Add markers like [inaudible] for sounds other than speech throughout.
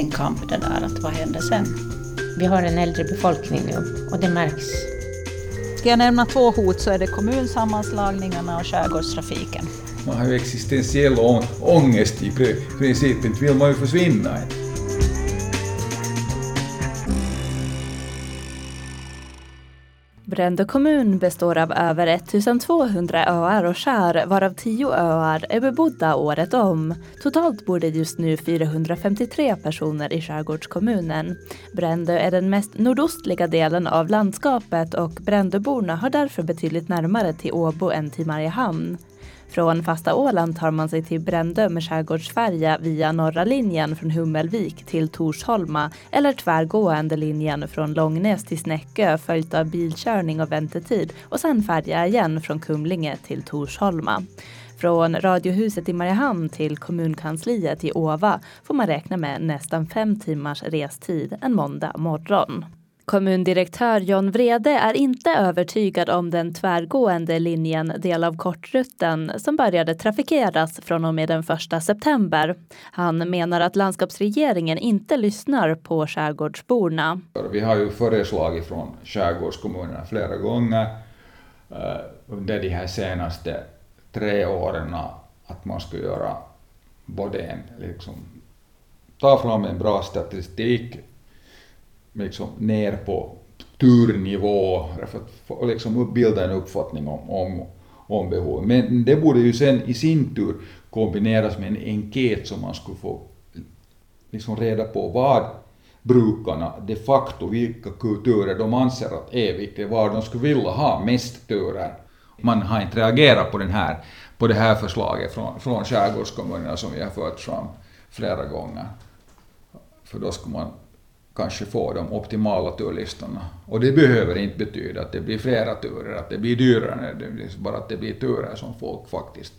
en kamp det där att vad händer sen? Vi har en äldre befolkning nu och det märks. Ska jag nämna två hot så är det kommunsammanslagningarna och skärgårdstrafiken. Man har ju existentiell ångest i princip, inte vill man ju försvinna. Brändö kommun består av över 1200 öar och skär varav 10 öar är bebodda året om. Totalt bor det just nu 453 personer i skärgårdskommunen. Brändö är den mest nordostliga delen av landskapet och Brändöborna har därför betydligt närmare till Åbo än till Mariehamn. Från fasta Åland tar man sig till Brändö med skärgårdsfärja via norra linjen från Hummelvik till Torsholma eller tvärgående linjen från Långnäs till Snäckö följt av bilkörning och väntetid och sen färja igen från Kumlinge till Torsholma. Från Radiohuset i Mariehamn till kommunkansliet i Åva får man räkna med nästan fem timmars restid en måndag morgon. Kommundirektör John Vrede är inte övertygad om den tvärgående linjen del av kortrutten som började trafikeras från och med den 1 september. Han menar att landskapsregeringen inte lyssnar på skärgårdsborna. Vi har ju föreslagit från skärgårdskommunerna flera gånger eh, under de här senaste tre åren att man ska göra både en, liksom, ta fram en bra statistik liksom ner på turnivå för att liksom bilda en uppfattning om, om, om behovet. Men det borde ju sen i sin tur kombineras med en enkät som man skulle få liksom reda på vad brukarna de facto, vilka kulturer de anser att är viktiga, var de skulle vilja ha mest turer. Man har inte reagerat på, den här, på det här förslaget från, från skärgårdskommunerna som vi har fört fram flera gånger. För då skulle man kanske få de optimala turlistorna. Och det behöver inte betyda att det blir flera turer, att det blir dyrare, det blir bara att det blir turer som folk faktiskt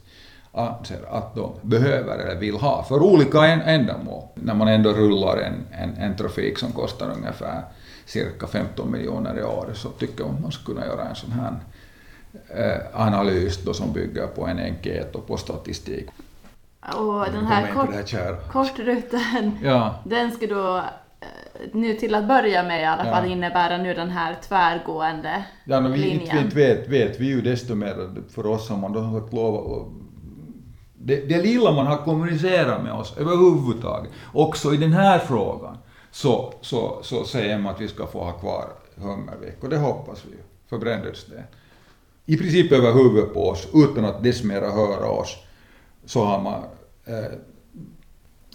anser att de behöver eller vill ha för olika ändamål. När man ändå rullar en, en, en trafik som kostar ungefär cirka 15 miljoner i år så tycker att man skulle kunna göra en sån här eh, analys då som bygger på en enkät och på statistik. Och den här kort, kortruten, ja. den ska då nu till att börja med i alla fall ja. innebära nu den här tvärgående ja, no, vi linjen. Inte vet, vet vi ju desto mer för oss har man då fått lov det, det lilla man har kommunicerat med oss överhuvudtaget, också i den här frågan, så, så, så säger man att vi ska få ha kvar Hummervik och det hoppas vi ju för Brändöds del. I princip över huvudet på oss, utan att dess mera höra oss, så har man eh,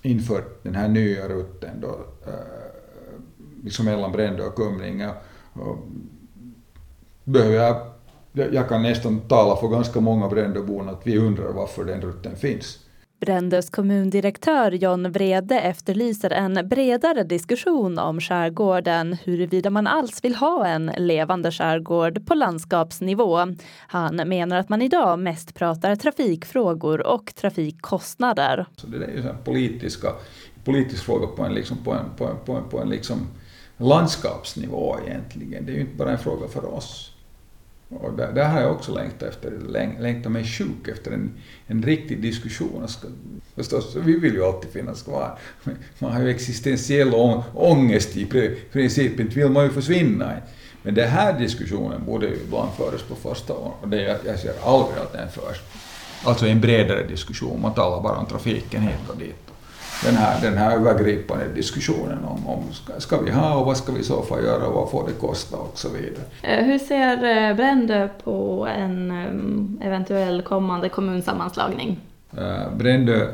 infört den här nya rutten då, eh, liksom mellan Brändö och Kumlinge. behöver jag, jag kan nästan tala för ganska många Brändöbor att vi undrar varför den rutten finns. Brändös kommundirektör John Vrede efterlyser en bredare diskussion om skärgården, huruvida man alls vill ha en levande skärgård på landskapsnivå. Han menar att man idag mest pratar trafikfrågor och trafikkostnader. Så det är ju en politiska, politisk fråga på en, liksom, på en, på en, på en, på en liksom landskapsnivå egentligen. Det är ju inte bara en fråga för oss. Och där, där har jag också längtat efter, längtat mig sjuk efter en, en riktig diskussion. Ska, förstås, vi vill ju alltid finnas kvar. Man har ju existentiell ångest i princip, inte vill man ju försvinna. Men den här diskussionen borde ju ibland föras på första året, och det, jag, jag ser aldrig att den förs. Alltså en bredare diskussion, man talar bara om trafiken hit och dit den här, den här övergripande diskussionen om, om ska, vi ha och vad ska vi i så fall göra och vad får det kosta och så vidare. Eh, hur ser eh, Brändö på en eh, eventuell kommande kommunsammanslagning? Brändö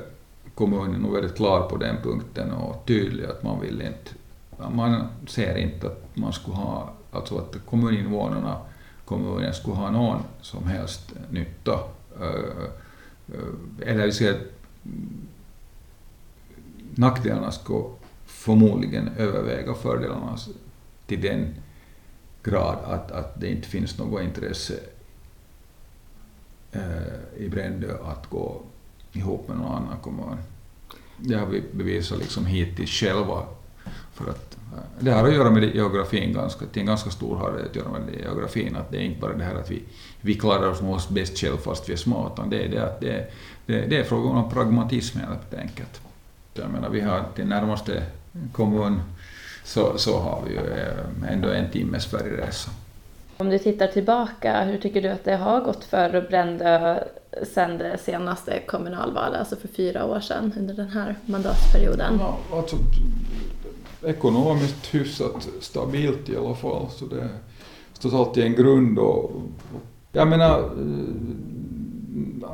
kommun är nog väldigt klar på den punkten och tydlig att man vill inte, man ser inte att man skulle ha, alltså att kommuninvånarna, kommunen skulle ha någon som helst nytta, eller vi ser nackdelarna ska förmodligen överväga fördelarna till den grad att, att det inte finns något intresse eh, i Brändö att gå ihop med någon annan kommun. Det har vi bevisat liksom hittills själva. För att, eh, det har att göra med geografin, ganska, till en ganska stor har det att göra med geografin, att det är inte bara det här att vi, vi klarar oss bäst själva fast vi är små, utan det är det att det, det, det är frågan om pragmatism helt enkelt. Jag menar, vi har till närmaste kommun så, så har vi ju eh, ändå en timmes färjeresa. Om du tittar tillbaka, hur tycker du att det har gått för Brändö sedan det senaste kommunalvalet, alltså för fyra år sedan under den här mandatperioden? Ja, alltså, ekonomiskt hyfsat stabilt i alla fall, så det står alltid en grund. Och, jag menar,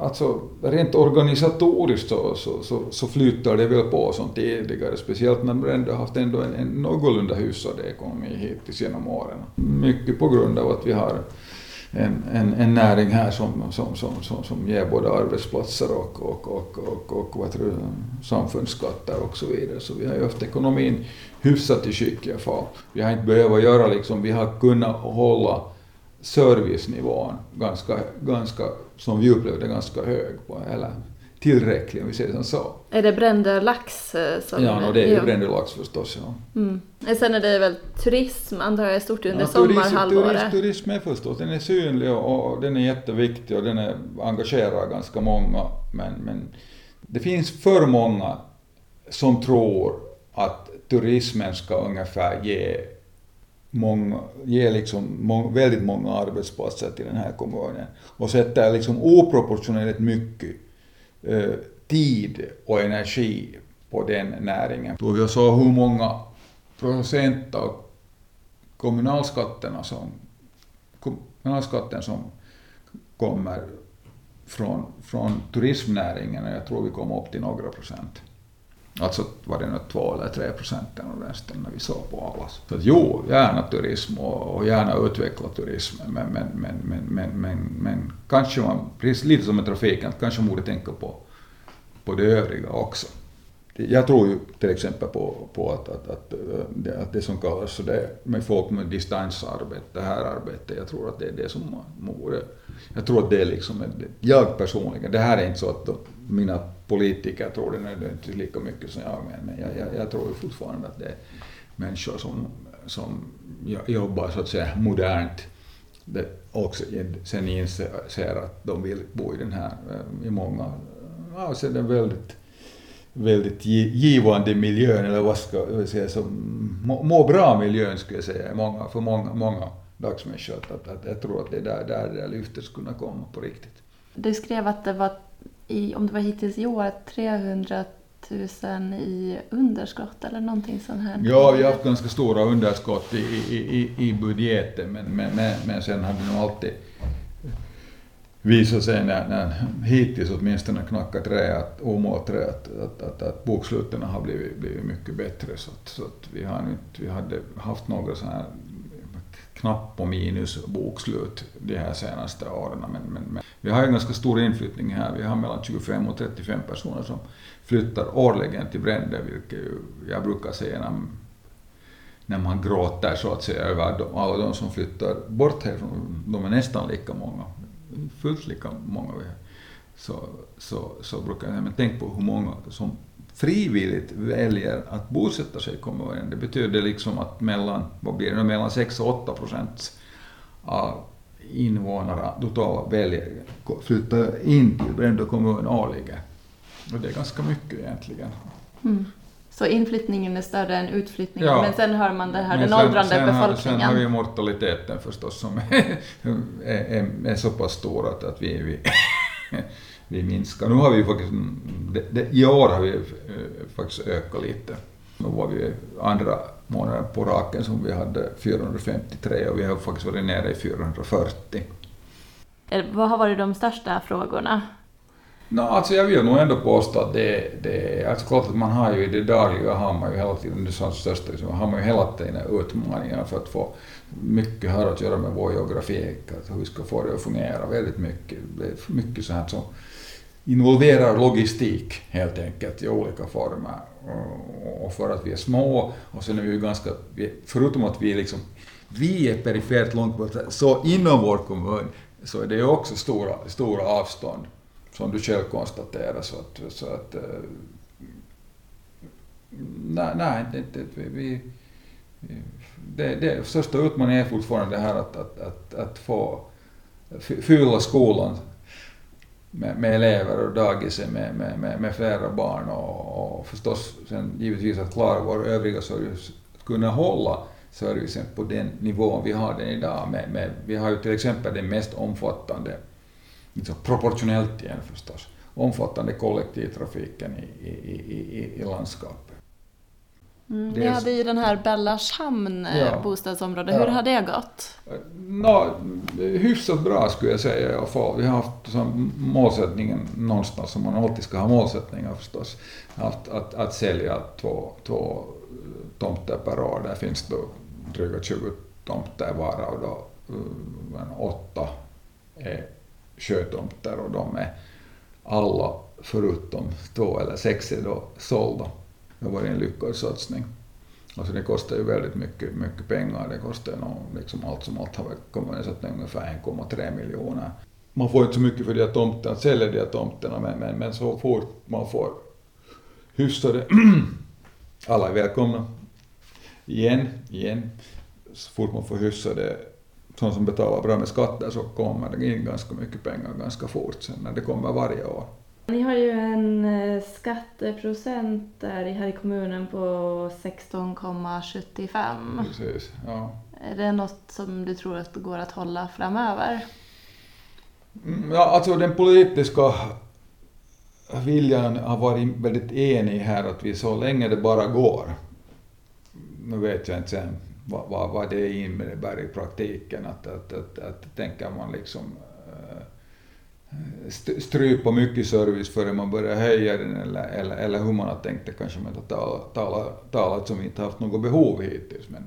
alltså rent organisatoriskt så, så, så, så flyter det väl på som tidigare, speciellt när man ändå haft ändå en, en någorlunda hyfsad ekonomi hittills genom åren. Mycket på grund av att vi har en, en, en näring här som, som, som, som, som ger både arbetsplatser och, och, och, och, och vad tror, samfundsskatter och så vidare. Så vi har ju haft ekonomin hyfsat i skick i alla fall. Vi har inte behövt göra liksom, vi har kunnat hålla servicenivån ganska, ganska, som vi upplevde ganska hög på, eller tillräcklig om vi säger som så. Är det Brändö lax? eh, Som Ja, no, det är ju Brändö lax förstås. Ja. Mm. Sen är det väl turism, antar jag, är stort under Ja, sommarhalvåret. turism, turism är förstås, den är synlig och, och den är jätteviktig och den är, engagerar ganska många. Men, men det finns för många som tror att turismen ska ungefär ge, många, ger liksom må, väldigt många arbetsplatser till den här kommunen och sätter liksom oproportionerligt mycket eh, tid och energi på den näringen. Då jag såg hur många procent av kommunalskatterna som, kommunalskatten som kommer från, från turismnäringen, och jag tror vi kom upp till några procent. Alltså var det nog två eller tre procent eller resten när vi såg på alla. Så att, jo, gärna turism och, och gärna utveckla turismen, men, men, men, men, men, men, men kanske man, precis lite som med trafiken, kanske man borde tänka på, på det övriga också. Jag tror ju till exempel på, på att, att, att, det, att det som kallas så det med folk med distansarbete, det här arbetet, jag tror att det är det som borde... Jag tror att det är liksom, jag personligen, det här är inte så att mina politiker tror det nödvändigtvis lika mycket som jag, men jag, jag, jag tror fortfarande att det är människor som, som jobbar så att säga modernt. Det sen inser att de vill bo i den här, eh, i många avseenden väldigt väldigt givande miljön, eller vad ska jag säga, som må, må bra miljön skulle jag säga, många, för många, många dagsmänniskor. Att, att, att jag tror att det är där, där det lyftet skulle kunna komma på riktigt. Du skrev att det var, i, om det var hittills i år, 300 000 i underskott eller någonting sånt här? Ja, vi har haft ganska stora underskott i, i, i, i budgeten, men, men, men, men sen har det nog alltid visar sig när, när hittills åtminstone knackat trä, att, omålt trä, att, att, att, att boksluten har blivit, blivit mycket bättre. Så att, så att vi, har inte, vi hade haft några så här knapp på minus bokslut de här senaste åren. Men, men, men, vi har en ganska stor inflyttning här. Vi har mellan 25 och 35 personer som flyttar årligen till Brände, vilket jag brukar säga när, när man gråter så att säga över alla de som flyttar bort härifrån. De är nästan lika många fullt lika många vi så, så, så brukar jag säga, men tänk på hur många som frivilligt väljer att bosätta sig i kommunen. Det betyder liksom att mellan, vad blir det, mellan 6 och 8 procent av invånarna totalt väljer att flytta in till Brändö kommun årligen. Och det är ganska mycket egentligen. Mm. Så inflyttningen är större än utflyttningen, Ja. men sen har man det här, Men den sen- åldrande sen har, befolkningen. Sen har vi mortaliteten förstås som är, är, är så pass stor att, att vi, vi, [laughs] vi minskar. Nu har vi faktiskt, det, det, i år har vi eh, faktiskt ökat lite. Nu var vi andra månaden på raken som vi hade 453 och vi har faktiskt varit nere i 440. Eh, Vad har varit de största frågorna? No, alltså jag vill nog ändå påstå att det, det är, alltså klart att man har ju i det dagliga har man ju hela tiden, det är största, liksom, har man ju hela tiden utmaningar för att få, mycket har att göra med vår geografi, att hur vi ska få det att fungera, väldigt mycket, det är mycket så här som involverar logistik helt enkelt i olika former. Och- för att vi är små, och sen är vi ju ganska, förutom att vi är liksom, vi är perifert långt bort, så inom vår kommun så är det ju också stora, stora avstånd som du själv konstaterar. Så att, så att eh, nej, nej det, det, vi, vi, det, det största utmaningen är fortfarande det här att, att, att, att få fylla skolan med, med elever och dagis med, med, med, med flera barn och, och förstås sen givetvis att klara vår övriga service, att kunna hålla servicen på den nivån vi har den idag. Med, med, vi har ju till exempel den mest omfattande, liksom proportionellt igen förstås, omfattande kollektivtrafiken i, i, i, i landskapet. Mm. Ni hade ju den här Bellarshamn eh, ja. bostadsområde, hur ja. har det gått? No, hyfsat bra skulle jag säga i alla fall. Vi har haft som målsättningen någonstans, som man alltid ska ha målsättningar förstås, att, att, att sälja två, två tomter per år. Där finns då dryga 20 tomter varav då åtta är sjötomter och de är alla förutom två eller sex är då sålda. Det har varit en lyckad satsning. Alltså det kostar ju väldigt mycket, mycket pengar. Det kostar nog liksom allt som allt har kommit att ungefär 1,3 miljoner. Man får inte så mycket för de här tomterna, säljer sälja de här tomterna, men, men, men så fort man får hyfsade... [clears throat] Alla är välkomna. Igen, igen. Så fort man får hyfsade sådana som betalar bra med skatter så kommer det in ganska mycket pengar ganska fort sen när det kommer varje år. Ni har ju en eh, skatteprocent där här i kommunen på 16,75. Precis, ja. Är det något som du tror att det går att hålla framöver? Mm, ja, alltså den politiska viljan har varit väldigt enig här att vi så länge det bara går, nu vet jag inte sen vad, vad, vad det innebär i praktiken, att, att, att, att tänker man liksom eh, strypa mycket service före man börjar höja den eller, eller, eller hur man har tänkt det kanske man har talat, talat, talat som inte haft något behov hittills. Men,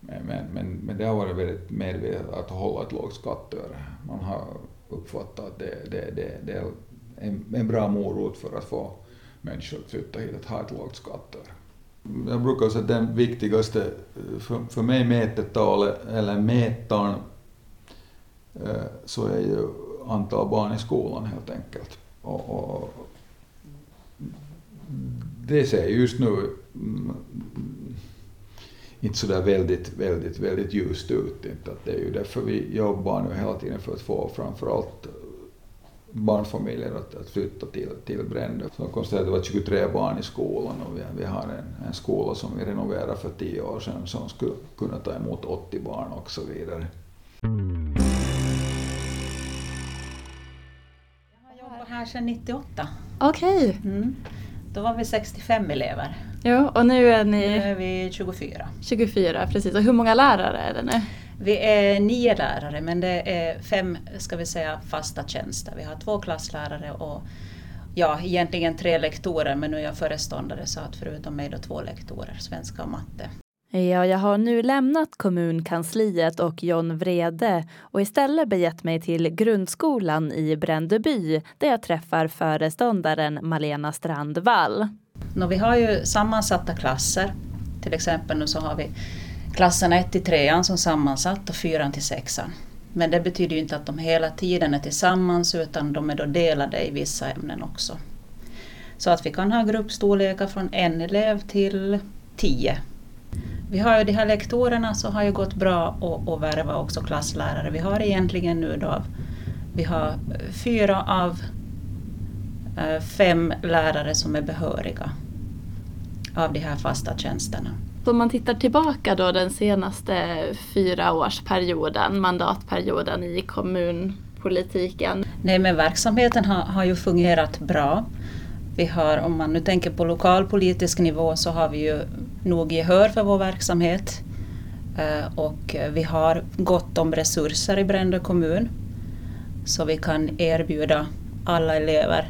men, men, men det har varit väldigt medvetet att hålla ett lågt skatteöre. Man har uppfattat att det, det, det, det är en, en bra morot för att få människor att flytta hit, att ha ett lågt skatteöre. Jag brukar säga att den viktigaste, eh, för, för mig mätetalet, eller mätaren, eh, så är ju antal barn i skolan helt enkelt. Och, och det ser just nu mm, inte så där väldigt, väldigt, väldigt ljust ut. Inte. Att det är ju därför vi jobbar nu hela tiden för att få framförallt barnfamiljer att, att flytta till, till Brändö. Så jag konstaterade att det var 23 barn i skolan och vi, vi har en, en skola som vi renoverade för tio år sedan som skulle kunna ta emot 80 barn och så vidare. här sedan 98. Okej. Okay. Mm. Då var vi 65 elever. Ja, och nu är ni? Nu är vi 24. 24, precis. Och hur många lärare är det nu? Vi är nio lärare men det är fem, ska vi säga, fasta tjänster. Vi har två klasslärare och ja, egentligen tre lektorer men nu är jag föreståndare så att förutom mig då två lektorer, svenska och matte. Ja, jag har nu lämnat kommunkansliet och John Vrede och istället begett mig till grundskolan i Brändeby där jag träffar föreståndaren Malena Strandvall. Nå, vi har ju sammansatta klasser. Till exempel nu så har vi klasserna 1 till 3 som sammansatt och 4 till 6. Men det betyder ju inte att de hela tiden är tillsammans utan de är då delade i vissa ämnen också. Så att vi kan ha gruppstorlekar från en elev till tio vi har ju de här lektorerna så har ju gått bra att, värva också klasslärare. Vi har egentligen nu då vi har eh, fyra av eh, fem lärare som är behöriga av de här fasta tjänsterna. Om man tittar tillbaka då den senaste fyraårsperioden, mandatperioden i kommunpolitiken? Nej men verksamheten har, har ju fungerat bra. Vi har, om man nu tänker på lokalpolitisk nivå så har vi ju nog gehör för vår verksamhet. Eh, och vi har gott om resurser i Brändö kommun. Så vi kan erbjuda alla elever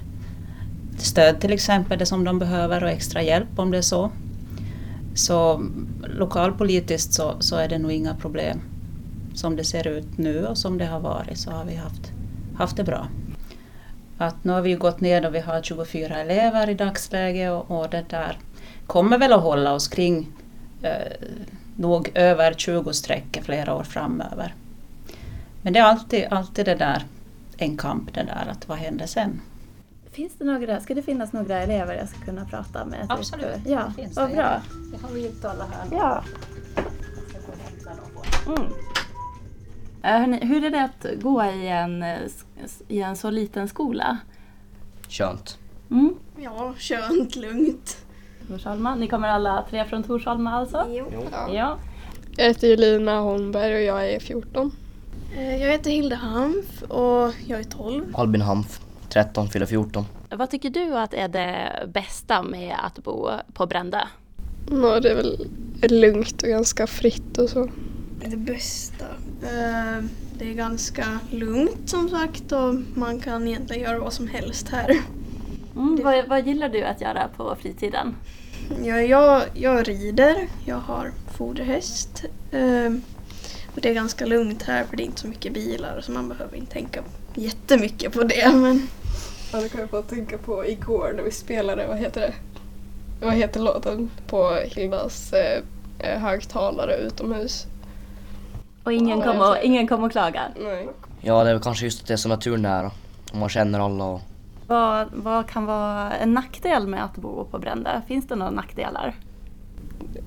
stöd till exempel, det som de behöver och extra hjälp om det är så. Så lokalpolitiskt så, så är det nog inga problem. Som det ser ut nu och som det har varit så har vi haft, haft det bra. Att nu har vi gått ner och vi har 24 elever i dagsläget och, och det där kommer väl att hålla oss kring eh, nog över 20 streck flera år framöver. Men det är alltid, alltid det där, en kamp det där att vad händer sen? Finns det några, ska det finnas några elever jag ska kunna prata med? Absolut, ja, det finns vad det. bra. Jag har ljudtalare här. Ja. Mm. Hörrni, hur är det att gå i en, i en så liten skola? Könt. Mm. Ja, könt, lugnt. Torsholma. Ni kommer alla tre från Torsholma alltså? Jo. Ja. ja. Jag heter Julina Holmberg och jag är 14. Eh, jag heter Hilda Hanf och jag är 12. Albin Hanf, 13, fyller 14. Vad tycker du att är det bästa med att bo på Brände? Ja, det är väl lugnt och ganska fritt och så. Det bästa? Eh, det är ganska lugnt som sagt och man kan egentligen göra vad som helst här. Mm, vad, vad gillar du att göra på fritiden? Ja, jag, jag rider, jag har foderhäst. Eh, och det är ganska lugnt här för det är inte så mycket bilar så man behöver inte tänka jättemycket på det. Men... Ja, det kan jag bara tänka på igår när vi spelade, vad heter det? Vad heter låten? På Hildas eh, högtalare utomhus. Och ingen kom och, ingen kom och klagade? Nej. Ja, det är väl kanske just att det är så naturnära. Och man känner alla och... Vad, vad kan vara en nackdel med att bo på Brände? Finns det några nackdelar?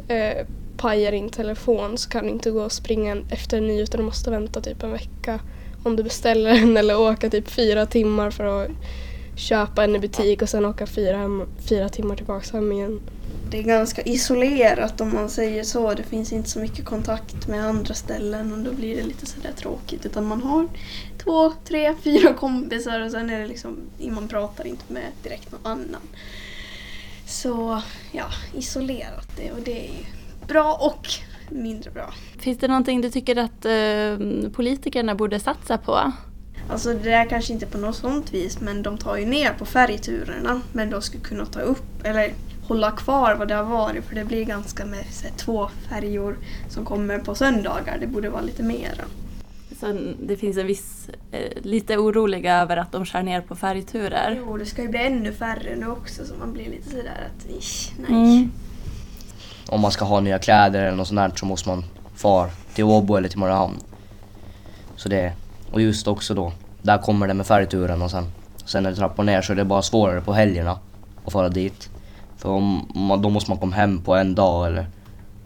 Eh, pajar din telefon så kan du inte gå och springa efter en ny utan du måste vänta typ en vecka om du beställer en eller åka typ fyra timmar för att köpa en i butik och sen åka fyra, hem, fyra timmar tillbaka hem igen. Det är ganska isolerat om man säger så. Det finns inte så mycket kontakt med andra ställen och då blir det lite sådär tråkigt. Utan man har två, tre, fyra kompisar och sen är det liksom, man pratar inte med direkt någon annan. Så ja, isolerat det och det är ju bra och mindre bra. Finns det någonting du tycker att eh, politikerna borde satsa på? Alltså det är kanske inte på något sånt vis men de tar ju ner på färgturerna. Men de skulle kunna ta upp eller hålla kvar vad det har varit för det blir ganska med här, två färjor som kommer på söndagar. Det borde vara lite mera. Så det finns en viss, eh, lite oroliga över att de skär ner på färgturer? Jo, det ska ju bli ännu färre nu också så man blir lite sådär att nej. Mm. Om man ska ha nya kläder eller något sånt där så måste man far till Åbo eller till Mariehamn. Så det, och just också då, där kommer det med färgturen och sen, sen när det trappar ner så är det bara svårare på helgerna att fara dit. För om, man, då måste man komma hem på en dag eller,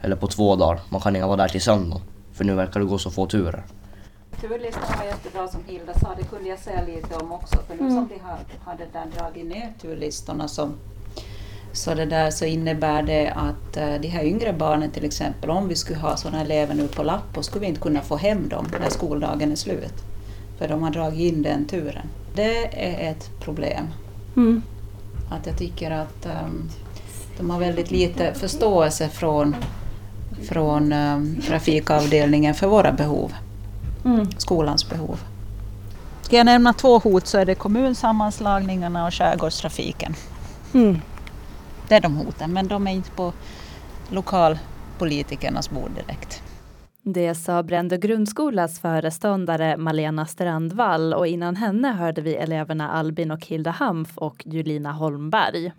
eller på två dagar. Man kan inte vara där till söndag. För nu verkar det gå så få turer. Turlistan var jättebra som Hilda sa, det kunde jag säga lite om också. För nu mm. som de har, hade där dragit ner turlistorna så, så, det där, så innebär det att uh, de här yngre barnen till exempel, om vi skulle ha sådana elever nu på Lappo, skulle vi inte kunna få hem dem när skoldagen är slut. För de har dragit in den turen. Det är ett problem. Mm. Att jag tycker att um, de har väldigt lite förståelse från, från um, trafikavdelningen för våra behov. Mm. Skolans behov. Ska jag nämna två hot så är det kommunsammanslagningarna och skärgårdstrafiken. Mm. Det är de hoten, men de är inte på lokalpolitikernas bord direkt. Det sa Brändö grundskolas föreståndare Malena Strandvall och innan henne hörde vi eleverna Albin och Hilda Hamf och Julina Holmberg.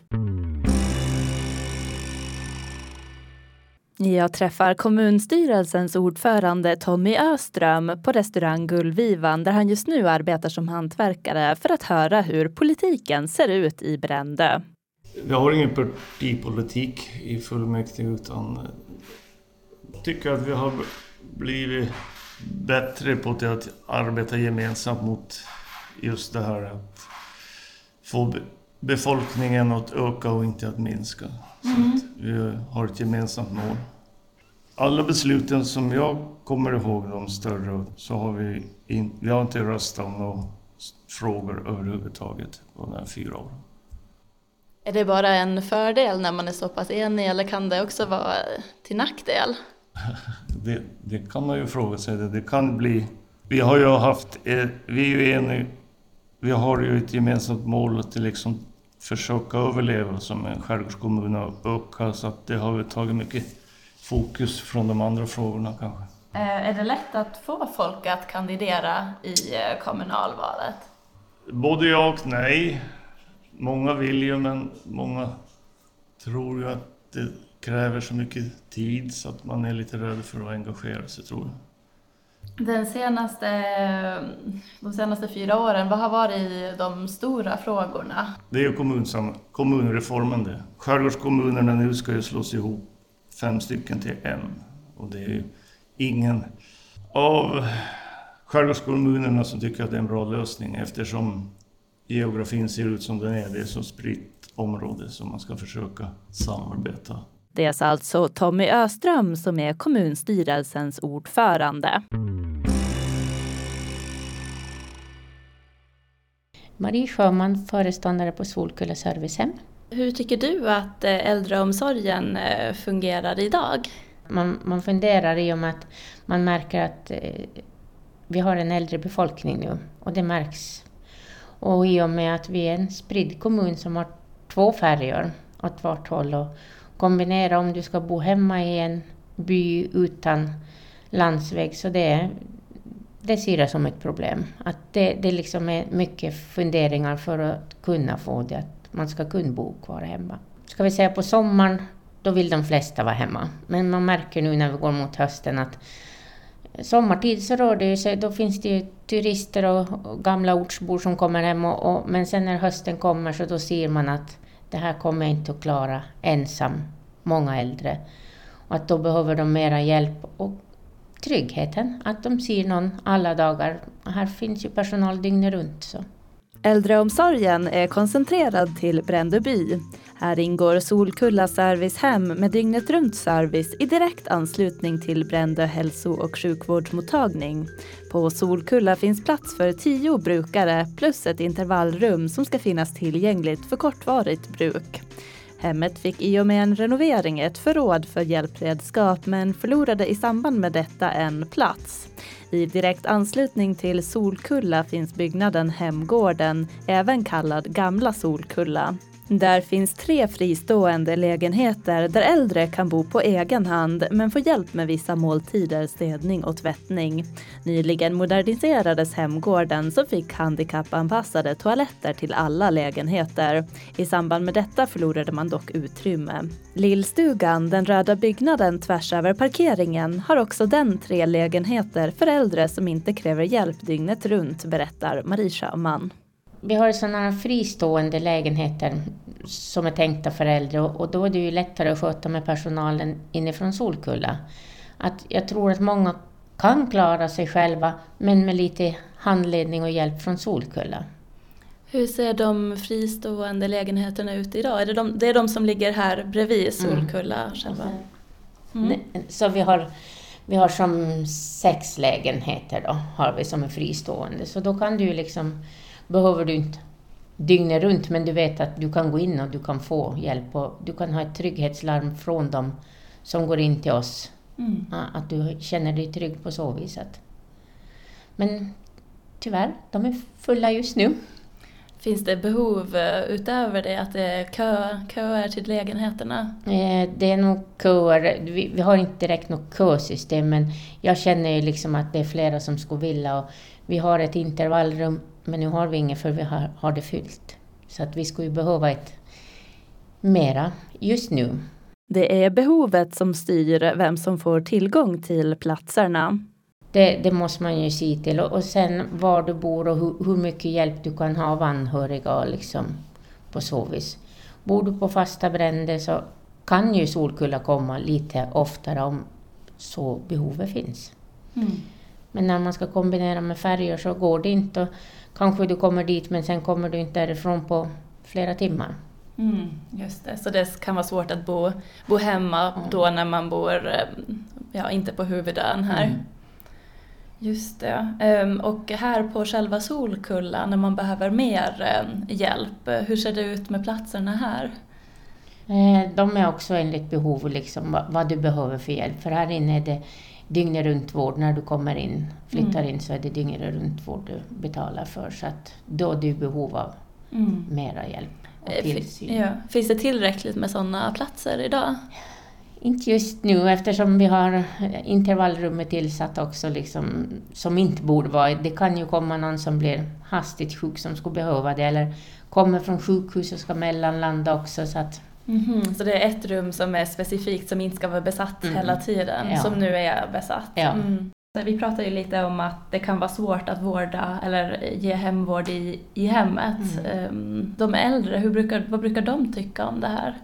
Jag träffar kommunstyrelsens ordförande Tommy Öström på restaurang Gullvivan där han just nu arbetar som hantverkare för att höra hur politiken ser ut i Brändö. Vi har ingen partipolitik i fullmäktige utan tycker att vi har blivit bättre på att arbeta gemensamt mot just det här att få befolkningen att öka och inte att minska. Mm. Att vi har ett gemensamt mål. Alla besluten som jag kommer ihåg, de större, så har vi, in, vi har inte röstat om några frågor överhuvudtaget på de här fyra åren. Är det bara en fördel när man är så pass enig eller kan det också vara till nackdel? [laughs] det, det, kan man ju fråga sig. Det kan bli... Vi har ju haft... Vi är ju eniga. Vi har ju ett gemensamt mål att liksom försöka överleva som en skärgårdskommun och öka så att det har vi tagit mycket fokus från de andra frågorna kanske. Eh, är det lätt att få folk att kandidera i eh, kommunalvalet? Både ja och nej. Många vill ju men många tror ju att det kräver så mycket tid så att man är lite rädd för att engagera sig tror jag. Den senaste, de senaste fyra åren, vad har varit de stora frågorna? Det är ju kommunreformen det. Skärgårdskommunerna nu ska ju slås ihop fem stycken till en. Och det är ju ingen av skärgårdskommunerna som tycker att det är en bra lösning eftersom geografin ser ut som den är. Det är så spritt område som man ska försöka samarbeta. Det sa alltså Tommy Öström som är kommunstyrelsens ordförande. Marie Sjöman, föreståndare på Solkulla servicehem. Hur tycker du att eh, äldreomsorgen eh, fungerar idag? Man, man funderar i och med att man märker att eh, vi har en äldre befolkning nu och det märks. Och i och med att vi är en spridd kommun som har två färjor åt vart håll och kombinera om du ska bo hemma i en by utan landsväg så det, det ser jag som ett problem. Att det, det liksom är mycket funderingar för att kunna få det, att man ska kunna bo kvar hemma. Ska vi säga på sommaren, då vill de flesta vara hemma. Men man märker nu när vi går mot hösten att sommartid så rör det ju sig, då finns det ju turister och, gamla ortsbor som kommer hem. Och, och, men sen när hösten kommer så då ser man att det här kommer jag inte att klara ensam, många äldre. Och att då behöver de mera hjälp och tryggheten, att de ser någon alla dagar. Här finns ju personal dygnet runt. Så. Äldreomsorgen är koncentrerad till Brändöby. Här ingår Solkulla servicehem med dygnet runt service i direkt anslutning till Brändö hälso och sjukvårdsmottagning. På Solkulla finns plats för tio brukare plus ett intervallrum som ska finnas tillgängligt för kortvarigt bruk. Hemmet fick i och med en renovering ett förråd för hjälpredskap men förlorade i samband med detta en plats. I direkt anslutning till Solkulla finns byggnaden Hemgården, även kallad Gamla Solkulla. Där finns tre fristående lägenheter där äldre kan bo på egen hand men få hjälp med vissa måltider, städning och tvättning. Nyligen moderniserades hemgården som fick handikappanpassade toaletter till alla lägenheter. I samband med detta förlorade man dock utrymme. Lillstugan, den röda byggnaden tvärs över parkeringen, har också den tre lägenheter för äldre som inte kräver hjälp dygnet runt, berättar Marie Sjöman. Vi har sådana fristående lägenheter som är tänkta för äldre och då är det ju lättare att sköta med personalen inifrån Solkulla. Att jag tror att många kan klara sig själva men med lite handledning och hjälp från Solkulla. Hur ser de fristående lägenheterna ut idag? Är det, de, det är de som ligger här bredvid Solkulla mm. själva? Mm. Så vi har, vi har som sex lägenheter då, har vi som är fristående. Så då kan du liksom behöver du inte dygnet runt, men du vet att du kan gå in och du kan få hjälp och du kan ha ett trygghetslarm från dem som går in till oss. Mm. Att du känner dig trygg på så viset. Men tyvärr, de är fulla just nu. Finns det behov eh, utöver det, att det är kö, köer till lägenheterna? Eh, det är nog köer. Vi, vi har inte direkt något kösystem, men jag känner ju liksom att det är flera som skulle vilja. Och vi har ett intervallrum men nu har vi inget för vi har, har det fyllt. Så att vi skulle behöva ett mera just nu. Det är behovet som styr vem som får tillgång till platserna. Det, det måste man ju se till. Och, sen var du bor och hur, hur, mycket hjälp du kan ha av anhöriga liksom, på så vis. Bor du på fasta bränder så kan ju Solkulla komma lite oftare om så behovet finns. Mm. Men när man ska kombinera med färger så går det inte. Kanske du kommer dit men sen kommer du inte därifrån på flera timmar. Mm, just det, så det kan vara svårt att bo, bo hemma mm. då när man bor, eh, ja inte på huvudön här. Mm. Just det. Ehm, och här på själva Solkulla, när man behöver mer eh, hjälp, hur ser det ut med platserna här? Eh, de är också enligt behov, liksom, vad du behöver för hjälp. För här inne är det dygnet runt vård. När du kommer in, flyttar mm. in så är det dygnet runt vård du betalar för. Så att då är du i behov av mm. mera hjälp och eh, tillsyn. Ja. Finns det tillräckligt med sådana platser idag? Inte just nu eftersom vi har intervallrummet tillsatt också liksom, som inte borde vara. Det kan ju komma någon som blir hastigt sjuk som skulle behöva det eller kommer från sjukhus och ska mellanlanda också. Så att Mm -hmm. Så det är ett rum som är specifikt som inte ska vara besatt mm. hela tiden, ja. som nu är besatt. Ja. Mm. Vi pratade ju lite om att det kan vara svårt att vårda eller ge hemvård i, i hemmet. Mm. Ehm, de äldre, hur brukar, vad brukar de tycka om det här?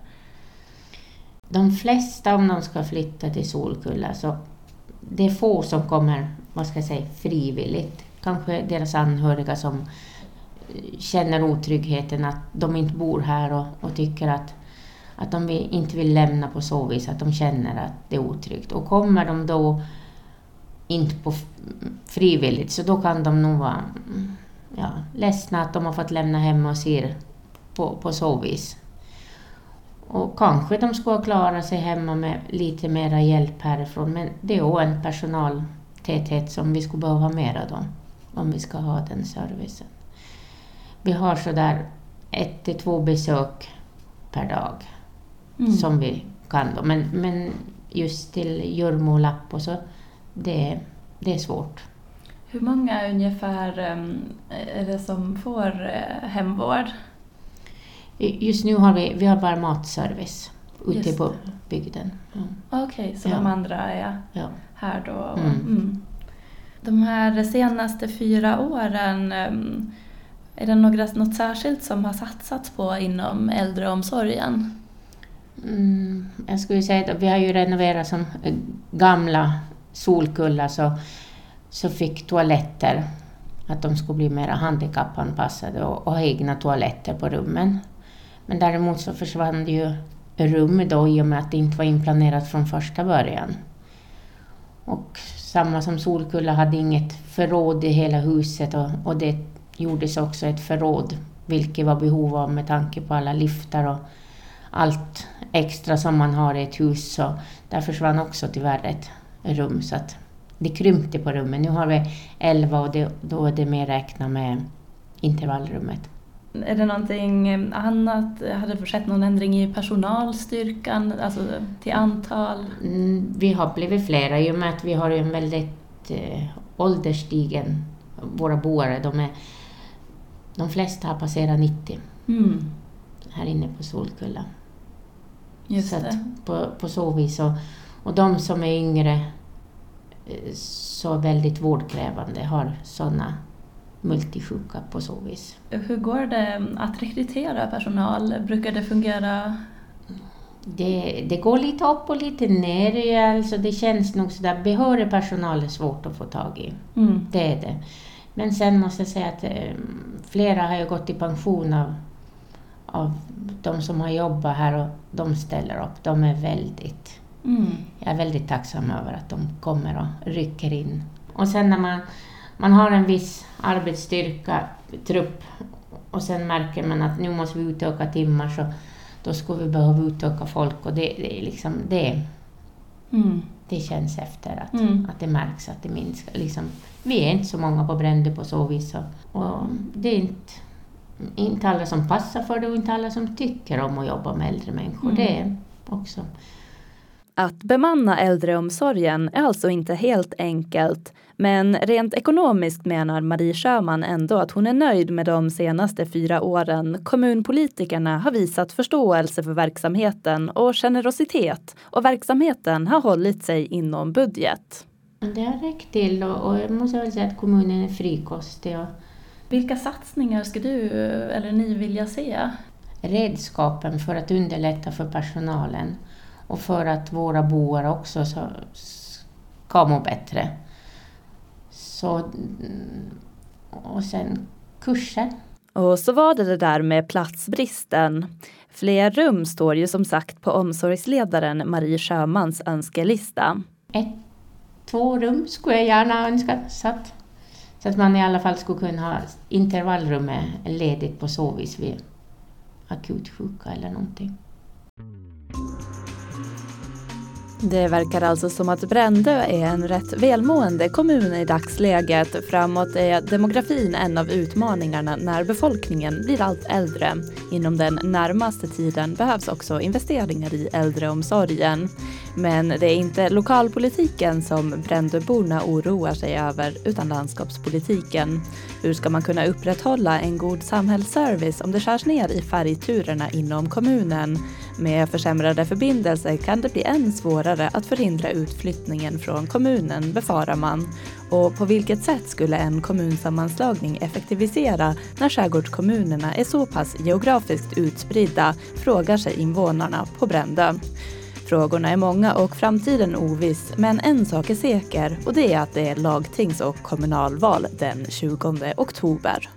De flesta, om de ska flytta till Solkulla, så det är få som kommer vad ska jag säga, frivilligt. Kanske deras anhöriga som känner otryggheten att de inte bor här och, och tycker att, att de inte vill lämna på så vis att de känner att det är otryggt. Och kommer de då inte på frivilligt så då kan de nog vara mm, ja, ledsna att de har fått lämna hem och ser på, på så vis. Och kanske de skulle klara sig hemma med lite mera hjälp härifrån men det är också en personaltäthet som vi skulle behöva mera då om vi ska ha den servicen. Vi har sådär ett till två besök per dag mm. som vi kan då. Men, men just till Jurmo och så det, det är svårt. Hur många ungefär ehm, är det som får eh, hemvård? Just nu har vi, vi har bara matservice ute på bygden. Ja. Okej, okay, så ja. de andra är ja. här då? Mm. Mm. De här senaste fyra åren, ehm, är det några, något särskilt som har satsats på inom äldreomsorgen? Mm, jag skulle säga att vi har ju renoverat som eh, gamla Solkulla så, så fick toaletter, att de skulle bli mer handikappanpassade och, och ha egna toaletter på rummen. Men däremot så försvann det ju rum då i och med att det inte var inplanerat från första början. Och samma som Solkulla hade inget förråd i hela huset och, och det gjordes också ett förråd, vilket var behov av med tanke på alla liftar och allt extra som man har i ett hus. Så där försvann också tyvärr ett rum. Så att det krympte på rummen. Nu har vi 11 och det, då är det mer räkna med intervallrummet. Är det någonting annat? Hade det skett någon ändring i personalstyrkan, alltså till antal? Mm, vi har blivit flera i och med att vi har en väldigt eh, ålderstigen, våra boare, de, är, de flesta har passerat 90 mm. här inne på Solkulla. Just så. På, på så vis. Och, och de som är yngre, eh, så väldigt vårdkrävande, har sådana multisjuka på så vis. Hur går det att rekrytera personal? Brukar det fungera? Det, det går lite upp och lite ner. Alltså det känns nog sådär, behörig personal är svårt att få tag i. Mm. Det är det. Men sen måste jag säga att eh, flera har ju gått i pension av, av de som har jobbat här och de ställer upp. De är väldigt... Mm. Jag är väldigt tacksam över att de kommer och rycker in. Och sen när man man har en viss arbetsstyrka, trupp, och sen märker man att nu måste vi utöka timmar, så då skulle vi behöva utöka folk. Och det, det är liksom det. Mm. Det känns efter att, mm. att det märks att det minskar. Liksom, vi är inte så många på Brändö på så vis. Och, och det är inte, inte alla som passar för det och inte alla som tycker om att jobba med äldre människor. Mm. Det är också. Att bemanna äldreomsorgen är alltså inte helt enkelt men rent ekonomiskt menar Marie Sjöman ändå att hon är nöjd med de senaste fyra åren kommunpolitikerna har visat förståelse för verksamheten och generositet och verksamheten har hållit sig inom budget. Det har räckt till och, jag måste väl säga att kommunen är frikostig. Och... Vilka satsningar ska du eller ni vilja se? Redskapen för att underlätta för personalen och för att våra boare också ska må bättre. Så, och sen kurser. Och så var det det där med platsbristen. Fler rum står ju som sagt på omsorgsledaren Marie Sjömans önskelista. Ett, två rum skulle jag gärna önska så att, så att man i alla fall skulle kunna ha intervallrummet ledigt på så vis vid akut sjuka eller någonting. Det verkar alltså som att Brändö är en rätt välmående kommun i dagsläget. Framåt är demografin en av utmaningarna när befolkningen blir allt äldre. Inom den närmaste tiden behövs också investeringar i äldreomsorgen. Men det är inte lokalpolitiken som Brändöborna oroar sig över utan landskapspolitiken. Hur ska man kunna upprätthålla en god samhällsservice om det skärs ner i färgturerna inom kommunen? Med försämrade förbindelser kan det bli än svårare att förhindra utflyttningen från kommunen, befarar man. Och på vilket sätt skulle en kommunsammanslagning effektivisera när skärgårdskommunerna är så pass geografiskt utspridda, frågar sig invånarna på Brändö. Frågorna är många och framtiden oviss, men en sak är säker och det är att det är lagtings och kommunalval den 20 oktober.